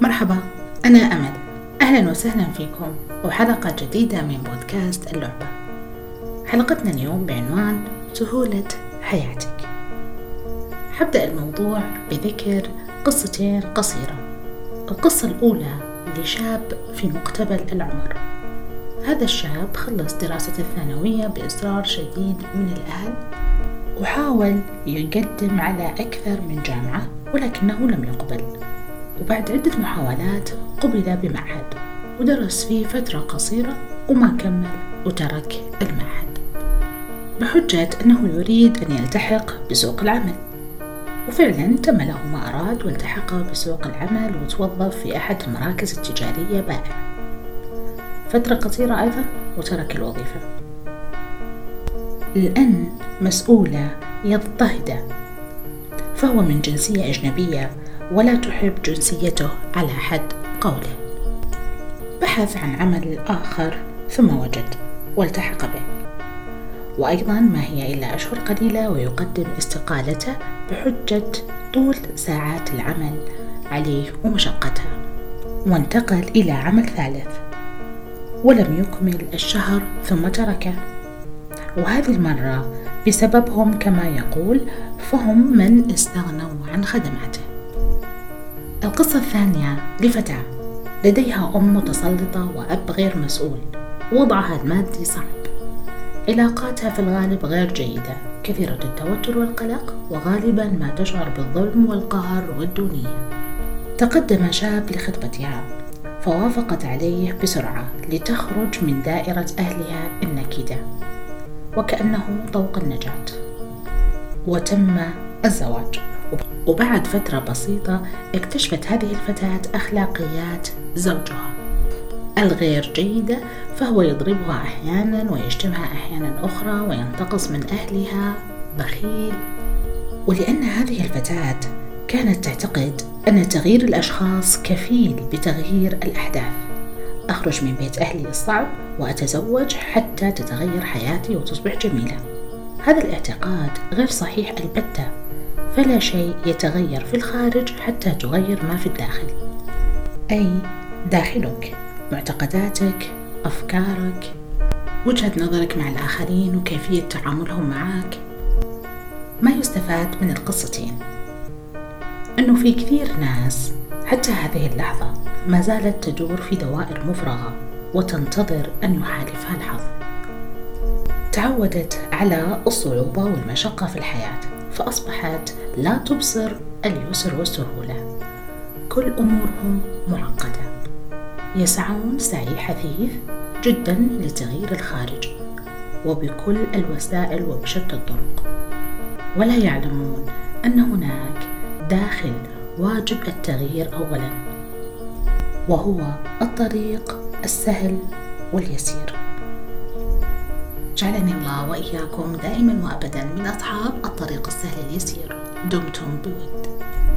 مرحبا أنا أمل. أهلا وسهلا فيكم وحلقة جديدة من بودكاست اللعبة. حلقتنا اليوم بعنوان سهولة حياتك. حبدأ الموضوع بذكر قصتين قصيرة. القصة الأولى لشاب في مقتبل العمر. هذا الشاب خلص دراسة الثانوية بإصرار شديد من الأهل وحاول يقدم على أكثر من جامعة ولكنه لم يقبل. وبعد عدة محاولات قبل بمعهد ودرس فيه فترة قصيرة وما كمل وترك المعهد. بحجة أنه يريد أن يلتحق بسوق العمل. وفعلا تم له ما أراد والتحق بسوق العمل وتوظف في أحد المراكز التجارية بائع. فترة قصيرة أيضا وترك الوظيفة. الآن مسؤولة يضطهده فهو من جنسية أجنبية ولا تحب جنسيته على حد قوله. بحث عن عمل آخر ثم وجد والتحق به. وأيضا ما هي إلا أشهر قليلة ويقدم استقالته بحجة طول ساعات العمل عليه ومشقتها. وانتقل إلى عمل ثالث. ولم يكمل الشهر ثم تركه. وهذه المرة بسببهم كما يقول فهم من استغنوا عن خدماته. القصة الثانية لفتاة. لديها أم متسلطة وأب غير مسؤول. وضعها المادي صعب. علاقاتها في الغالب غير جيدة. كثيرة التوتر والقلق وغالبا ما تشعر بالظلم والقهر والدونية. تقدم شاب لخطبتها فوافقت عليه بسرعة لتخرج من دائرة أهلها النكدة. وكأنه طوق النجاة. وتم الزواج. وبعد فترة بسيطة اكتشفت هذه الفتاة أخلاقيات زوجها الغير جيدة فهو يضربها أحيانا ويشتمها أحيانا أخرى وينتقص من أهلها. بخيل. ولأن هذه الفتاة كانت تعتقد أن تغيير الأشخاص كفيل بتغيير الأحداث. أخرج من بيت أهلي الصعب وأتزوج حتى تتغير حياتي وتصبح جميلة. هذا الاعتقاد غير صحيح البتة. فلا شيء يتغير في الخارج حتى تغير ما في الداخل. أي داخلك معتقداتك أفكارك وجهة نظرك مع الآخرين وكيفية تعاملهم معك. ما يستفاد من القصتين. أنه في كثير ناس حتى هذه اللحظة ما زالت تدور في دوائر مفرغة وتنتظر أن يحالفها الحظ. تعودت على الصعوبة والمشقة في الحياة. فأصبحت لا تبصر اليسر والسهولة. كل أمورهم معقدة يسعون سعي حثيث جدا لتغيير الخارج وبكل الوسائل وبشتى الطرق. ولا يعلمون أن هناك داخل واجب التغيير أولا وهو الطريق السهل واليسير. جعلني الله وإياكم دائما وأبدا من أصحاب الطريق السهل اليسير دمتم بود.